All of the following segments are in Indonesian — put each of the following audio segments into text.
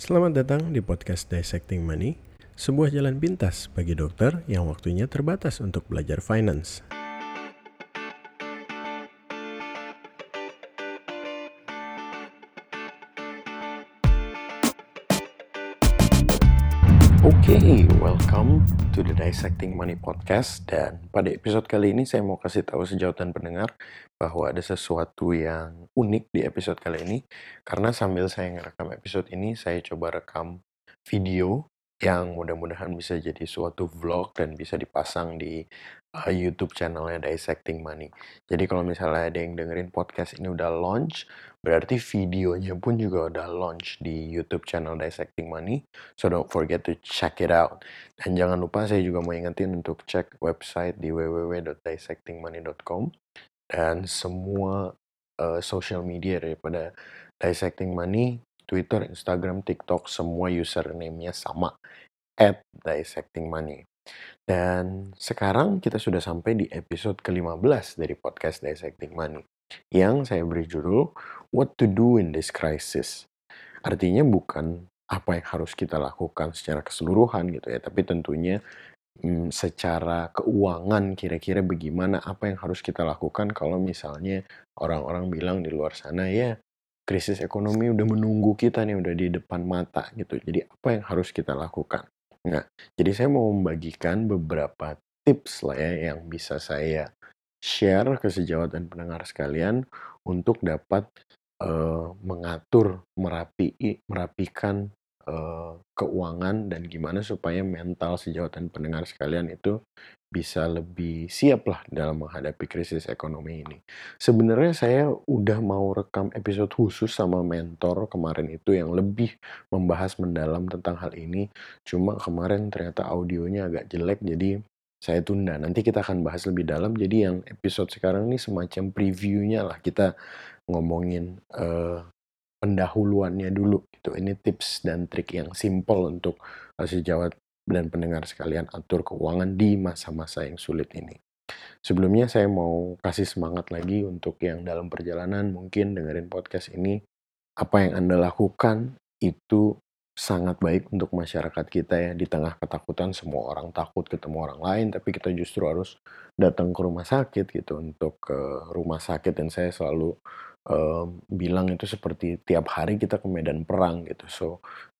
Selamat datang di podcast Dissecting Money, sebuah jalan pintas bagi dokter yang waktunya terbatas untuk belajar finance. Oke, okay, welcome to the Dissecting Money Podcast. Dan pada episode kali ini saya mau kasih tahu sejauhan pendengar bahwa ada sesuatu yang unik di episode kali ini. Karena sambil saya ngerekam episode ini saya coba rekam video yang mudah-mudahan bisa jadi suatu vlog dan bisa dipasang di uh, YouTube channelnya Dissecting Money. Jadi kalau misalnya ada yang dengerin podcast ini udah launch, berarti videonya pun juga udah launch di YouTube channel Dissecting Money. So don't forget to check it out. Dan jangan lupa saya juga mau ingetin untuk cek website di www.dissectingmoney.com dan semua uh, social media daripada Dissecting Money, Twitter, Instagram, TikTok, semua username-nya sama at Dissecting Money. Dan sekarang kita sudah sampai di episode ke-15 dari podcast Dissecting Money yang saya beri judul What to Do in this Crisis. Artinya bukan apa yang harus kita lakukan secara keseluruhan gitu ya, tapi tentunya hmm, secara keuangan kira-kira bagaimana apa yang harus kita lakukan kalau misalnya orang-orang bilang di luar sana ya krisis ekonomi udah menunggu kita nih udah di depan mata gitu. Jadi apa yang harus kita lakukan? Nah, jadi saya mau membagikan beberapa tips lah ya yang bisa saya share ke sejawat dan pendengar sekalian untuk dapat uh, mengatur, merapi, merapikan uh, keuangan dan gimana supaya mental sejawat dan pendengar sekalian itu bisa lebih siap lah dalam menghadapi krisis ekonomi ini. Sebenarnya saya udah mau rekam episode khusus sama mentor kemarin itu yang lebih membahas mendalam tentang hal ini. Cuma kemarin ternyata audionya agak jelek jadi saya tunda. Nanti kita akan bahas lebih dalam. Jadi yang episode sekarang ini semacam previewnya lah kita ngomongin uh, pendahuluannya dulu gitu. Ini tips dan trik yang simple untuk uh, sejawat dan pendengar sekalian atur keuangan di masa-masa yang sulit ini. Sebelumnya saya mau kasih semangat lagi untuk yang dalam perjalanan mungkin dengerin podcast ini. Apa yang Anda lakukan itu sangat baik untuk masyarakat kita ya di tengah ketakutan semua orang takut ketemu orang lain tapi kita justru harus datang ke rumah sakit gitu untuk ke rumah sakit dan saya selalu bilang itu seperti tiap hari kita ke medan perang gitu. So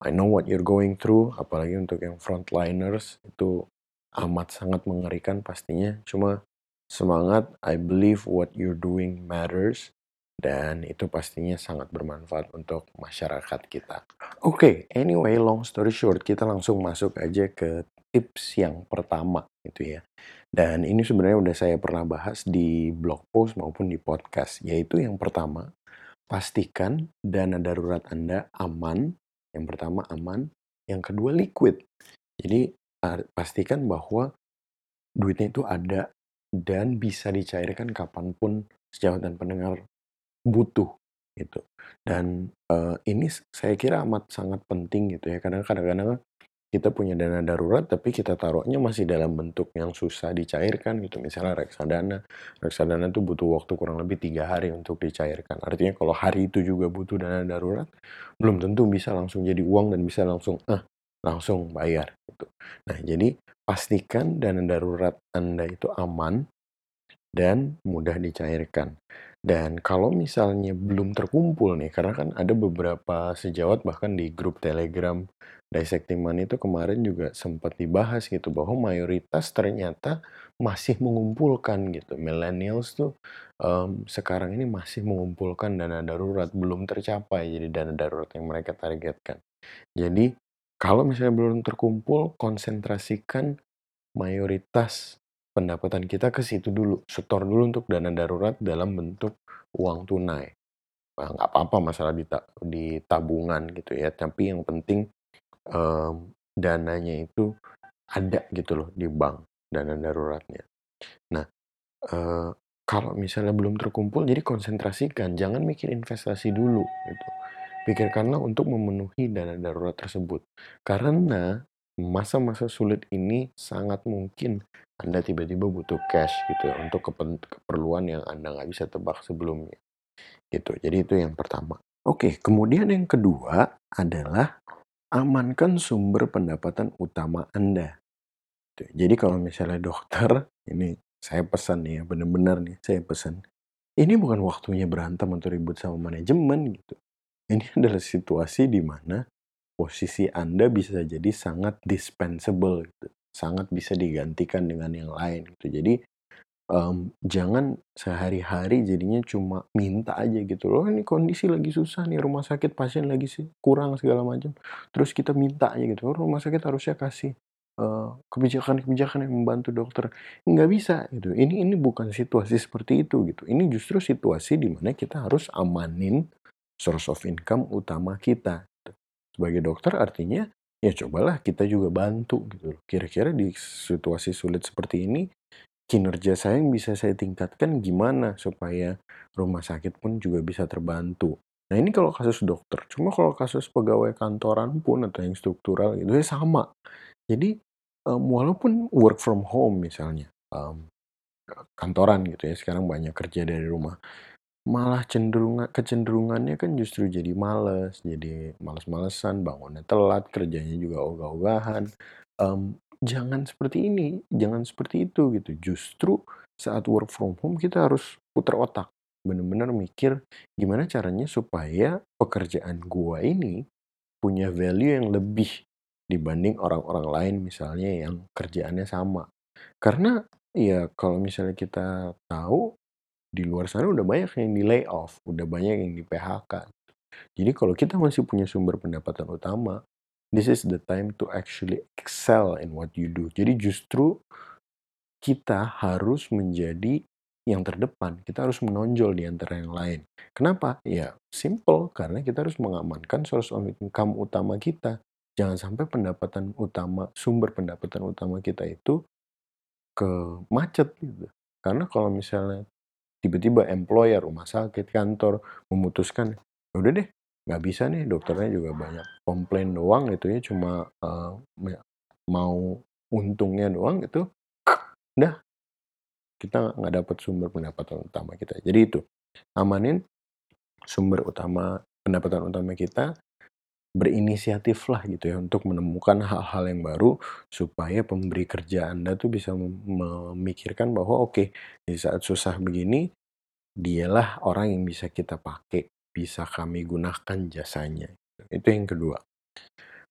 I know what you're going through, apalagi untuk yang frontliners itu amat sangat mengerikan pastinya. Cuma semangat, I believe what you're doing matters dan itu pastinya sangat bermanfaat untuk masyarakat kita. Oke, okay, anyway, long story short, kita langsung masuk aja ke tips yang pertama gitu ya. Dan ini sebenarnya udah saya pernah bahas di blog post maupun di podcast, yaitu yang pertama, pastikan dana darurat Anda aman. Yang pertama aman, yang kedua liquid. Jadi pastikan bahwa duitnya itu ada dan bisa dicairkan kapan pun sejauh dan pendengar butuh gitu. Dan uh, ini saya kira amat sangat penting gitu ya. Karena kadang-kadang kita punya dana darurat tapi kita taruhnya masih dalam bentuk yang susah dicairkan gitu. Misalnya reksadana. Reksadana itu butuh waktu kurang lebih tiga hari untuk dicairkan. Artinya kalau hari itu juga butuh dana darurat belum tentu bisa langsung jadi uang dan bisa langsung ah langsung bayar gitu. Nah jadi pastikan dana darurat anda itu aman dan mudah dicairkan dan kalau misalnya belum terkumpul nih, karena kan ada beberapa sejawat bahkan di grup Telegram Dissecting Money itu kemarin juga sempat dibahas gitu bahwa mayoritas ternyata masih mengumpulkan gitu. Millennials tuh um, sekarang ini masih mengumpulkan dana darurat belum tercapai jadi dana darurat yang mereka targetkan. Jadi kalau misalnya belum terkumpul, konsentrasikan mayoritas pendapatan kita ke situ dulu, setor dulu untuk dana darurat dalam bentuk uang tunai. Nah, nggak apa-apa masalah di, di tabungan gitu ya, tapi yang penting um, dananya itu ada gitu loh di bank, dana daruratnya. Nah, uh, kalau misalnya belum terkumpul, jadi konsentrasikan, jangan mikir investasi dulu gitu. Pikirkanlah untuk memenuhi dana darurat tersebut. Karena masa-masa sulit ini sangat mungkin Anda tiba-tiba butuh cash gitu ya untuk keperluan yang Anda nggak bisa tebak sebelumnya. Gitu. Jadi itu yang pertama. Oke, kemudian yang kedua adalah amankan sumber pendapatan utama Anda. Tuh, Jadi kalau misalnya dokter, ini saya pesan nih ya, bener-bener nih saya pesan. Ini bukan waktunya berantem atau ribut sama manajemen gitu. Ini adalah situasi di mana posisi Anda bisa jadi sangat dispensable gitu. Sangat bisa digantikan dengan yang lain gitu. Jadi em, jangan sehari-hari jadinya cuma minta aja gitu loh ini kondisi lagi susah nih rumah sakit pasien lagi sih kurang segala macam terus kita minta aja gitu oh, rumah sakit harusnya kasih kebijakan-kebijakan yang membantu dokter nggak bisa gitu ini ini bukan situasi seperti itu gitu ini justru situasi di mana kita harus amanin source of income utama kita. Sebagai dokter artinya ya cobalah kita juga bantu gitu loh kira-kira di situasi sulit seperti ini kinerja saya yang bisa saya tingkatkan gimana supaya rumah sakit pun juga bisa terbantu. Nah ini kalau kasus dokter, cuma kalau kasus pegawai kantoran pun atau yang struktural itu ya sama. Jadi em, walaupun work from home misalnya, em, kantoran gitu ya sekarang banyak kerja dari rumah, malah cenderung kecenderungannya kan justru jadi males, jadi males-malesan, bangunnya telat, kerjanya juga ogah-ogahan. Em, jangan seperti ini, jangan seperti itu gitu. Justru saat work from home kita harus putar otak, bener-bener mikir gimana caranya supaya pekerjaan gua ini punya value yang lebih dibanding orang-orang lain misalnya yang kerjaannya sama. Karena ya kalau misalnya kita tahu di luar sana udah banyak yang di layoff, udah banyak yang di PHK. Jadi kalau kita masih punya sumber pendapatan utama, this is the time to actually excel in what you do. Jadi justru kita harus menjadi yang terdepan. Kita harus menonjol di antara yang lain. Kenapa? Ya, simple. Karena kita harus mengamankan source of income utama kita. Jangan sampai pendapatan utama, sumber pendapatan utama kita itu ke macet gitu. Karena kalau misalnya tiba-tiba employer, rumah sakit, kantor memutuskan, "Ya udah deh, nggak bisa nih, dokternya juga banyak komplain doang gitu ya, cuma me- mau untungnya doang itu, udah kita nggak dapat sumber pendapatan utama kita. Jadi itu amanin sumber utama pendapatan utama kita, berinisiatiflah gitu ya untuk menemukan hal-hal yang baru supaya pemberi kerja Anda tuh bisa mem- memikirkan bahwa oke di saat susah begini dialah orang yang bisa kita pakai, bisa kami gunakan jasanya. Itu yang kedua.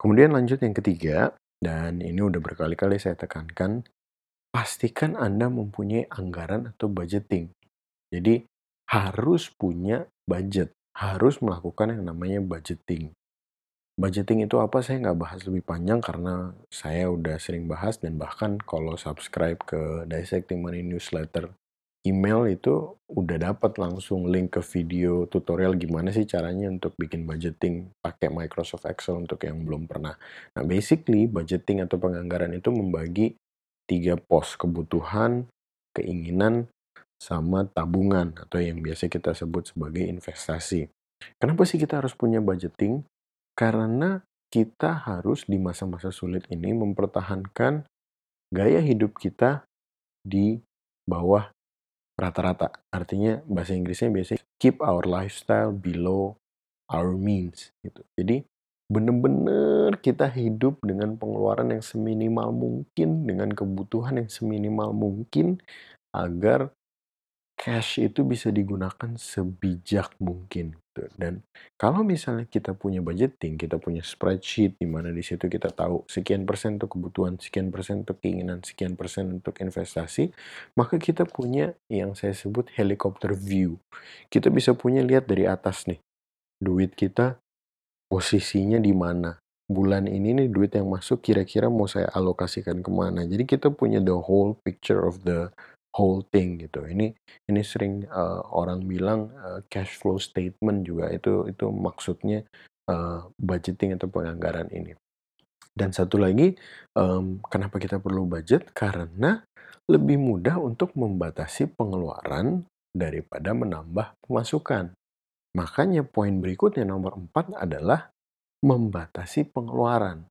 Kemudian lanjut yang ketiga, dan ini udah berkali-kali saya tekankan, pastikan Anda mempunyai anggaran atau budgeting. Jadi harus punya budget, harus melakukan yang namanya budgeting. Budgeting itu apa? Saya nggak bahas lebih panjang karena saya udah sering bahas dan bahkan kalau subscribe ke Dissecting Money Newsletter email itu udah dapat langsung link ke video tutorial gimana sih caranya untuk bikin budgeting pakai Microsoft Excel untuk yang belum pernah. Nah, basically budgeting atau penganggaran itu membagi tiga pos kebutuhan, keinginan, sama tabungan atau yang biasa kita sebut sebagai investasi. Kenapa sih kita harus punya budgeting? Karena kita harus di masa-masa sulit ini mempertahankan gaya hidup kita di bawah rata-rata. Artinya bahasa Inggrisnya biasanya keep our lifestyle below our means gitu. Jadi bener-bener kita hidup dengan pengeluaran yang seminimal mungkin, dengan kebutuhan yang seminimal mungkin agar cash itu bisa digunakan sebijak mungkin gitu. Dan kalau misalnya kita punya budgeting, kita punya spreadsheet di mana di situ kita tahu sekian persen untuk kebutuhan, sekian persen untuk keinginan, sekian persen untuk investasi, maka kita punya yang saya sebut helicopter view. Kita bisa punya lihat dari atas nih, duit kita posisinya di mana. Bulan ini nih duit yang masuk kira-kira mau saya alokasikan ke mana. Jadi kita punya the whole picture of the whole thing gitu. Ini ini sering uh, orang bilang uh, cash flow statement juga itu itu maksudnya uh, budgeting atau penganggaran ini. Dan satu lagi, um, kenapa kita perlu budget? Karena lebih mudah untuk membatasi pengeluaran daripada menambah pemasukan. Makanya poin berikutnya nomor empat adalah membatasi pengeluaran.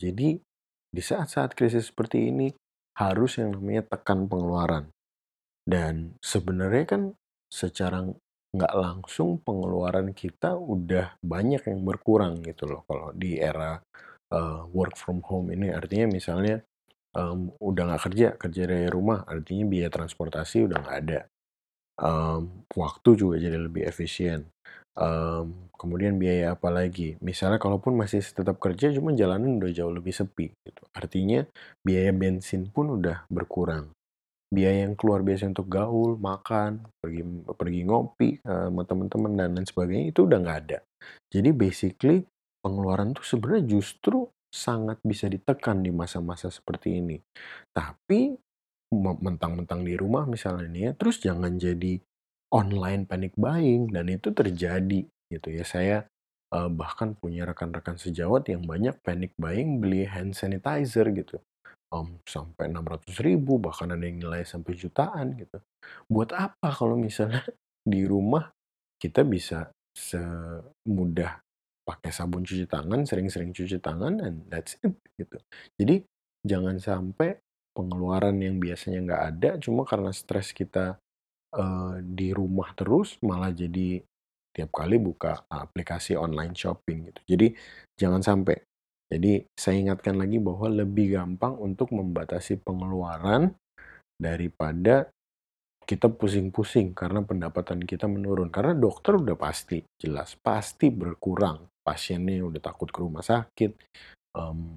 Jadi di saat-saat krisis seperti ini harus yang namanya tekan pengeluaran. Dan sebenarnya kan secara nggak langsung pengeluaran kita udah banyak yang berkurang gitu loh kalau di era uh, work from home ini. Artinya misalnya um, udah nggak kerja kerja dari rumah artinya biaya transportasi udah nggak ada. Um, waktu juga jadi lebih efisien. Um, kemudian biaya apa lagi? Misalnya kalaupun masih tetap kerja cuma jalanan udah jauh lebih sepi gitu. Artinya biaya bensin pun udah berkurang biaya yang keluar biasa untuk gaul, makan, pergi pergi ngopi uh, sama teman-teman dan lain sebagainya itu udah nggak ada. Jadi basically pengeluaran tuh sebenarnya justru sangat bisa ditekan di masa-masa seperti ini. Tapi mentang-mentang di rumah misalnya nih ya, terus jangan jadi online panic buying dan itu terjadi gitu ya. Saya uh, bahkan punya rekan-rekan sejawat yang banyak panic buying beli hand sanitizer gitu um, sampai ribu bahkan ada yang nilai sampai jutaan gitu. Buat apa kalau misalnya di rumah kita bisa semudah pakai sabun cuci tangan, sering-sering cuci tangan, and that's it gitu. Jadi jangan sampai pengeluaran yang biasanya nggak ada cuma karena stres kita uh, di rumah terus malah jadi tiap kali buka aplikasi online shopping gitu. Jadi jangan sampai jadi saya ingatkan lagi bahwa lebih gampang untuk membatasi pengeluaran daripada kita pusing-pusing karena pendapatan kita menurun. Karena dokter udah pasti jelas pasti berkurang. Pasiennya udah takut ke rumah sakit. Um,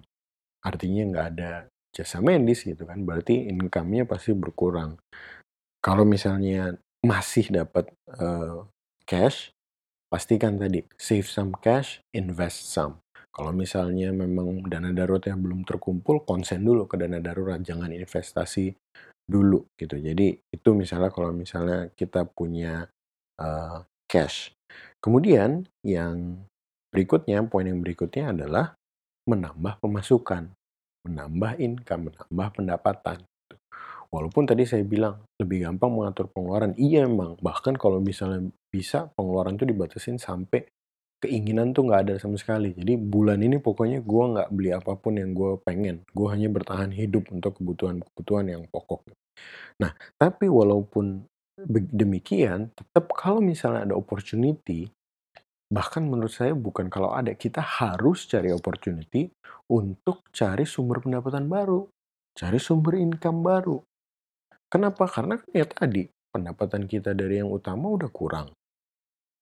artinya nggak ada jasa medis gitu kan. Berarti income-nya pasti berkurang. Kalau misalnya masih dapat uh, cash, pastikan tadi save some cash, invest some. Kalau misalnya memang dana darurat yang belum terkumpul, konsen dulu ke dana darurat, jangan investasi dulu gitu. Jadi itu misalnya kalau misalnya kita punya uh, cash. Kemudian yang berikutnya, poin yang berikutnya adalah menambah pemasukan, menambah income, menambah pendapatan. Gitu. Walaupun tadi saya bilang lebih gampang mengatur pengeluaran, iya memang. Bahkan kalau misalnya bisa pengeluaran itu dibatasin sampai keinginan tuh nggak ada sama sekali. Jadi bulan ini pokoknya gue nggak beli apa pun yang gue pengen. Gue hanya bertahan hidup untuk kebutuhan-kebutuhan yang pokok. Nah, tapi walaupun demikian, tetap kalau misalnya ada opportunity, bahkan menurut saya bukan kalau ada, kita harus cari opportunity untuk cari sumber pendapatan baru, cari sumber income baru. Kenapa? Karena ya tadi, pendapatan kita dari yang utama udah kurang.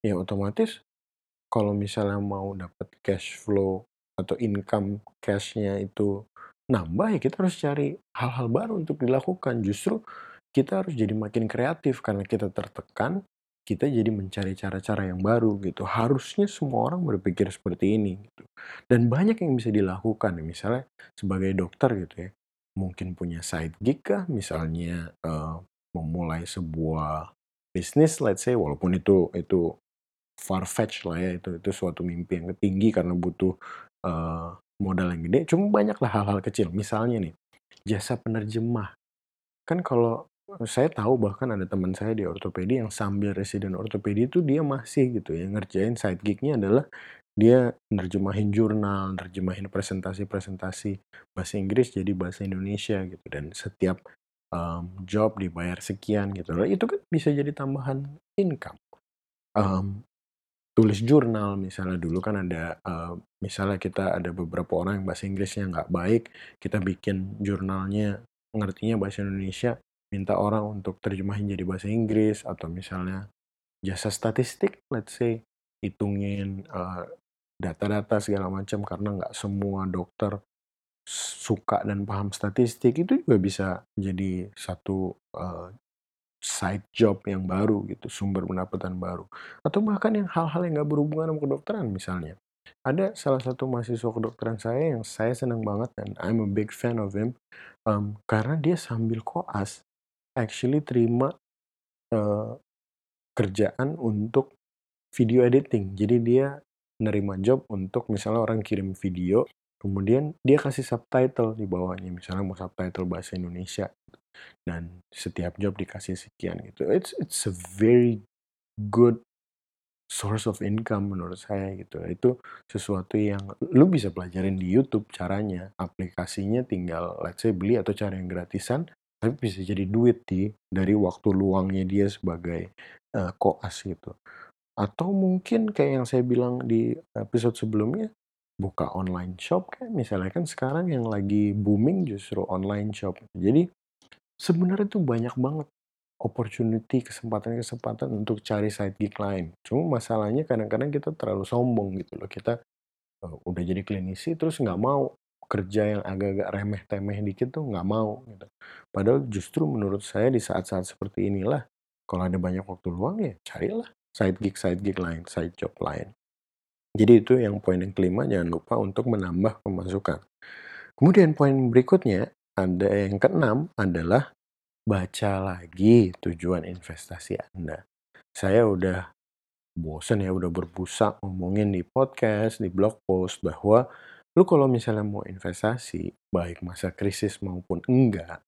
Ya otomatis kalau misalnya mau dapat cash flow atau income cash-nya itu nambah ya kita harus cari hal-hal baru untuk dilakukan. Justru kita harus jadi makin kreatif karena kita tertekan, kita jadi mencari cara-cara yang baru gitu. Harusnya semua orang berpikir seperti ini gitu. Dan banyak yang bisa dilakukan misalnya sebagai dokter gitu ya. Mungkin punya side gig kah misalnya uh, memulai sebuah bisnis let's say walaupun itu itu far fetch lah ya itu itu suatu mimpi yang tinggi karena butuh uh, modal yang gede. Cuma banyak lah hal-hal kecil. Misalnya nih jasa penerjemah. Kan kalau saya tahu bahkan ada teman saya di ortopedi yang sambil residen ortopedi itu dia masih gitu ya ngerjain side gignya adalah dia nerjemahin jurnal, nerjemahin presentasi-presentasi bahasa Inggris jadi bahasa Indonesia gitu dan setiap um, job dibayar sekian gitu. Nah, itu kan bisa jadi tambahan income. Um, tulis jurnal misalnya dulu kan ada uh, misalnya kita ada beberapa orang yang bahasa Inggrisnya nggak baik kita bikin jurnalnya ngertinya bahasa Indonesia minta orang untuk terjemahin jadi bahasa Inggris atau misalnya jasa statistik let's say hitungin eh, data-data segala macam karena nggak semua dokter suka dan paham statistik itu juga bisa jadi satu uh, side job yang baru gitu, sumber pendapatan baru. Atau bahkan yang hal-hal yang nggak berhubungan sama kedokteran misalnya. Ada salah satu mahasiswa kedokteran saya yang saya senang banget dan I'm a big fan of him um, karena dia sambil koas actually terima uh, kerjaan untuk video editing. Jadi dia nerima job untuk misalnya orang kirim video, kemudian dia kasih subtitle di bawahnya, misalnya mau subtitle bahasa Indonesia dan setiap job dikasih sekian gitu. It's it's a very good source of income menurut saya gitu. Itu sesuatu yang lu bisa pelajarin di YouTube caranya. Aplikasinya tinggal let's say beli atau cari yang gratisan tapi bisa jadi duit di dari waktu luangnya dia sebagai uh, koas gitu. Atau mungkin kayak yang saya bilang di episode sebelumnya, buka online shop kan misalnya kan sekarang yang lagi booming justru online shop. Jadi sebenarnya tuh banyak banget opportunity, kesempatan-kesempatan untuk cari side gig lain. Cuma masalahnya kadang-kadang kita terlalu sombong gitu loh. Kita uh, udah jadi klinisi terus nggak mau kerja yang agak-agak remeh-temeh dikit tuh nggak mau gitu. Padahal justru menurut saya di saat-saat seperti inilah kalau ada banyak waktu luang ya carilah side gig side gig lain, side job lain. Jadi itu yang poin yang kelima jangan lupa untuk menambah pemasukan. Kemudian poin berikutnya ada yang keenam adalah baca lagi tujuan investasi Anda. Saya udah bosen ya, udah berbusa ngomongin di podcast, di blog post bahwa lu kalau misalnya mau investasi, baik masa krisis maupun enggak,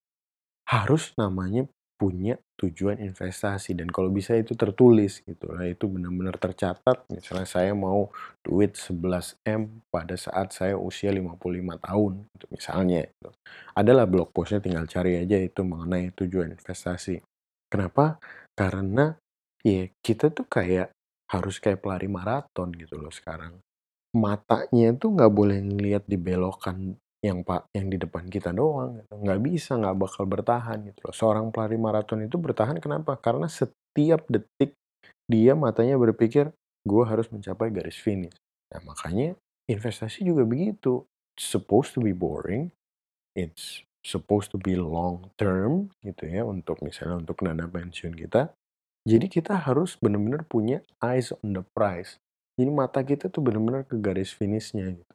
harus namanya punya tujuan investasi dan kalau bisa itu tertulis gitu lah itu benar-benar tercatat. Misalnya saya mau duit 11M pada saat saya usia 55 tahun gitu misalnya. Gitu. adalah blog postnya tinggal cari aja itu mengenai tujuan investasi. Kenapa? Karena ya kita tuh kayak harus kayak pelari maraton gitu loh sekarang. Matanya tuh nggak boleh ngelihat dibelokan yang pak yang di depan kita doang gitu. nggak bisa nggak bakal bertahan gitu loh. Seorang pelari maraton itu bertahan kenapa? Karena setiap detik dia matanya berpikir gue harus mencapai garis finish. Nah makanya investasi juga begitu. It's supposed to be boring it's supposed to be long term gitu ya untuk misalnya untuk dana pensiun kita. Jadi kita harus benar-benar punya eyes on the prize. Jadi mata kita tuh benar-benar ke garis finishnya gitu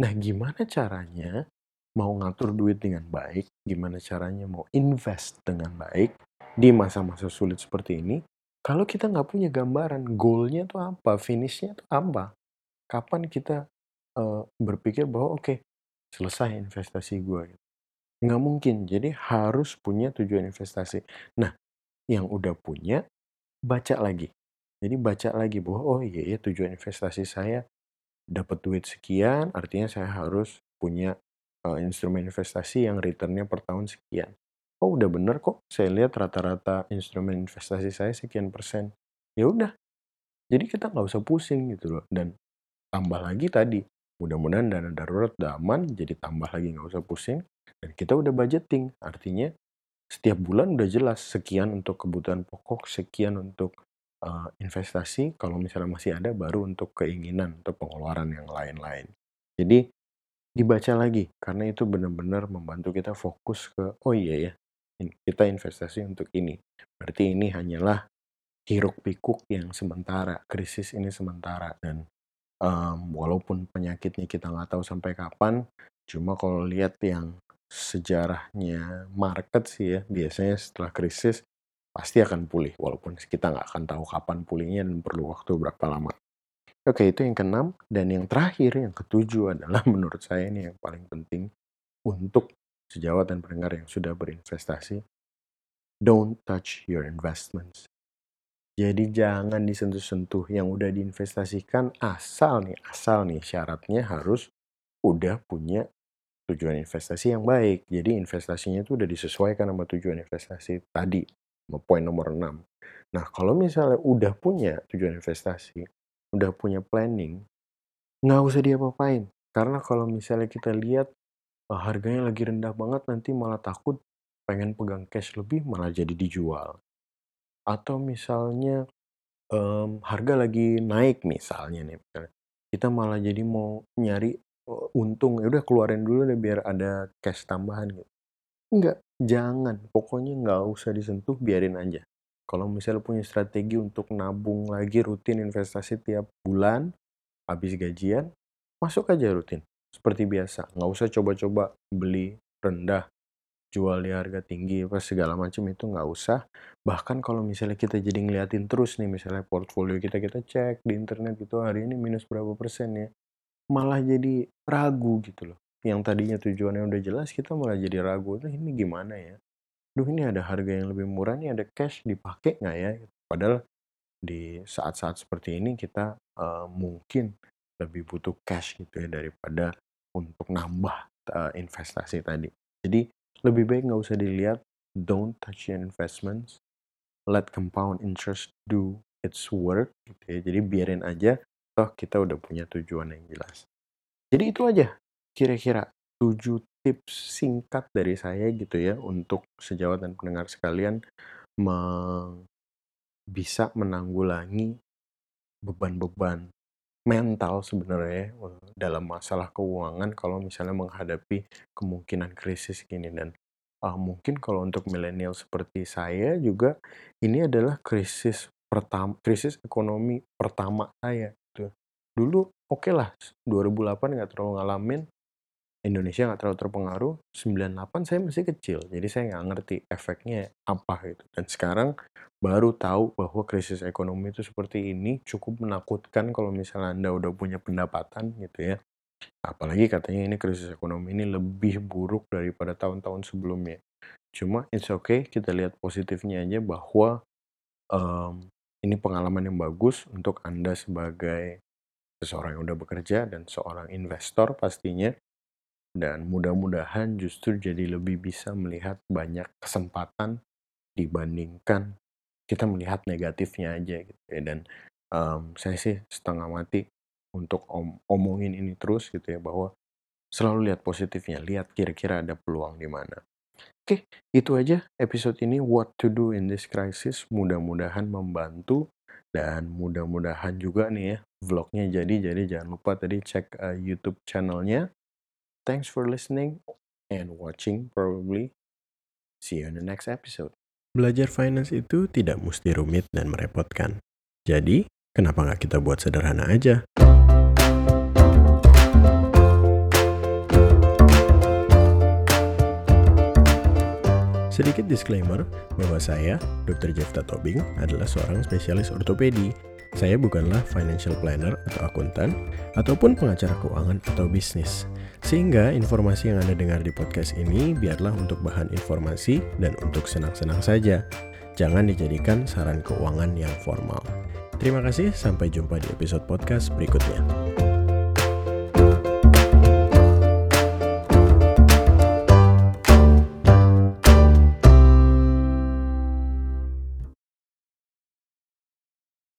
Nah, gimana caranya mau ngatur duit dengan baik, gimana caranya mau invest dengan baik di masa-masa sulit seperti ini, kalau kita nggak punya gambaran goalnya tuh apa, finishnya tuh apa, kapan kita uh, berpikir bahwa oke okay, selesai investasi gue, nggak mungkin. Jadi harus punya tujuan investasi. Nah, yang udah punya baca lagi. Jadi baca lagi bahwa oh iya ya tujuan investasi saya dapat duit sekian, artinya saya harus punya uh, instrumen investasi yang returnnya per tahun sekian. Oh udah bener kok, saya lihat rata-rata instrumen investasi saya sekian persen. Ya udah, jadi kita nggak usah pusing gitu loh. Dan tambah lagi tadi, mudah-mudahan dana darurat udah aman, jadi tambah lagi nggak usah pusing. Dan kita udah budgeting, artinya setiap bulan udah jelas sekian untuk kebutuhan pokok, sekian untuk uh, investasi kalau misalnya masih ada baru untuk keinginan atau pengeluaran yang lain-lain. Jadi dibaca lagi karena itu benar-benar membantu kita fokus ke oh iya ya kita investasi untuk ini. Berarti ini hanyalah hiruk pikuk yang sementara, krisis ini sementara dan um, walaupun penyakitnya kita nggak tahu sampai kapan, cuma kalau lihat yang sejarahnya market sih ya biasanya setelah krisis pasti akan pulih walaupun kita nggak akan tahu kapan pulihnya dan perlu waktu berapa lama. Oke, itu yang keenam dan yang terakhir yang ketujuh adalah menurut saya ini yang paling penting untuk sejawat dan pendengar yang sudah berinvestasi. Don't touch your investments. Jadi jangan disentuh-sentuh yang udah diinvestasikan asal nih, asal nih syaratnya harus udah punya tujuan investasi yang baik. Jadi investasinya itu udah disesuaikan sama tujuan investasi tadi poin nomor 6. Nah, kalau misalnya udah punya tujuan investasi, udah punya planning, nggak usah diapa-apain. Karena kalau misalnya kita lihat oh, harganya lagi rendah banget, nanti malah takut pengen pegang cash lebih malah jadi dijual. Atau misalnya um, harga lagi naik misalnya nih, kita malah jadi mau nyari uh, untung, ya udah keluarin dulu deh biar ada cash tambahan gitu. Enggak, jangan. Pokoknya nggak usah disentuh, biarin aja. Kalau misalnya punya strategi untuk nabung lagi rutin investasi tiap bulan, habis gajian, masuk aja rutin. Seperti biasa, nggak usah coba-coba beli rendah, jual di harga tinggi, apa segala macam itu nggak usah. Bahkan kalau misalnya kita jadi ngeliatin terus nih, misalnya portfolio kita kita cek di internet itu hari ini minus berapa persen ya, malah jadi ragu gitu loh yang tadinya tujuannya udah jelas kita malah jadi ragu tuh ini gimana ya? Duh ini ada harga yang lebih murah nih ada cash dipakai nggak ya? Padahal di saat-saat seperti ini kita uh, mungkin lebih butuh cash gitu ya daripada untuk nambah uh, investasi tadi. Jadi lebih baik nggak usah dilihat don't touch your investments. Let compound interest do its work gitu ya. Jadi biarin aja toh kita udah punya tujuan yang jelas. Jadi itu aja kira-kira 7 tips singkat dari saya gitu ya untuk sejawat dan pendengar sekalian meng bisa menanggulangi beban-beban mental sebenarnya eh, dalam masalah keuangan kalau misalnya menghadapi kemungkinan krisis gini dan uh, mungkin kalau untuk milenial seperti saya juga ini adalah krisis pertama krisis ekonomi pertama saya gitu. Dulu oke okay lah 2008 nggak terlalu ngalamin Indonesia nggak terlalu terpengaruh 98 saya masih kecil jadi saya nggak ngerti efeknya apa gitu. Dan sekarang baru tahu bahwa krisis ekonomi itu seperti ini cukup menakutkan kalau misalnya anda udah punya pendapatan gitu ya. Apalagi katanya ini krisis ekonomi ini lebih buruk daripada tahun-tahun sebelumnya. Cuma it's okay kita lihat positifnya aja bahwa um, ini pengalaman yang bagus untuk anda sebagai seseorang yang udah bekerja dan seorang investor pastinya dan mudah-mudahan justru jadi lebih bisa melihat banyak kesempatan dibandingkan kita melihat negatifnya aja gitu ya. Dan um, saya sih setengah mati untuk om omongin ini terus gitu ya bahwa selalu lihat positifnya lihat kira-kira ada peluang di mana. Oke itu aja episode ini what to do in this crisis. Mudah-mudahan membantu dan mudah-mudahan juga nih ya vlognya jadi jadi jangan lupa tadi cek uh, YouTube channelnya Thanks for listening and watching probably. See you in the next episode. Belajar finance itu tidak mesti rumit dan merepotkan. Jadi, kenapa nggak kita buat sederhana aja? Sedikit disclaimer bahwa saya, Dr. Jefta Tobing, adalah seorang spesialis ortopedi saya bukanlah financial planner atau akuntan, ataupun pengacara keuangan atau bisnis. Sehingga informasi yang Anda dengar di podcast ini biarlah untuk bahan informasi dan untuk senang-senang saja. Jangan dijadikan saran keuangan yang formal. Terima kasih, sampai jumpa di episode podcast berikutnya.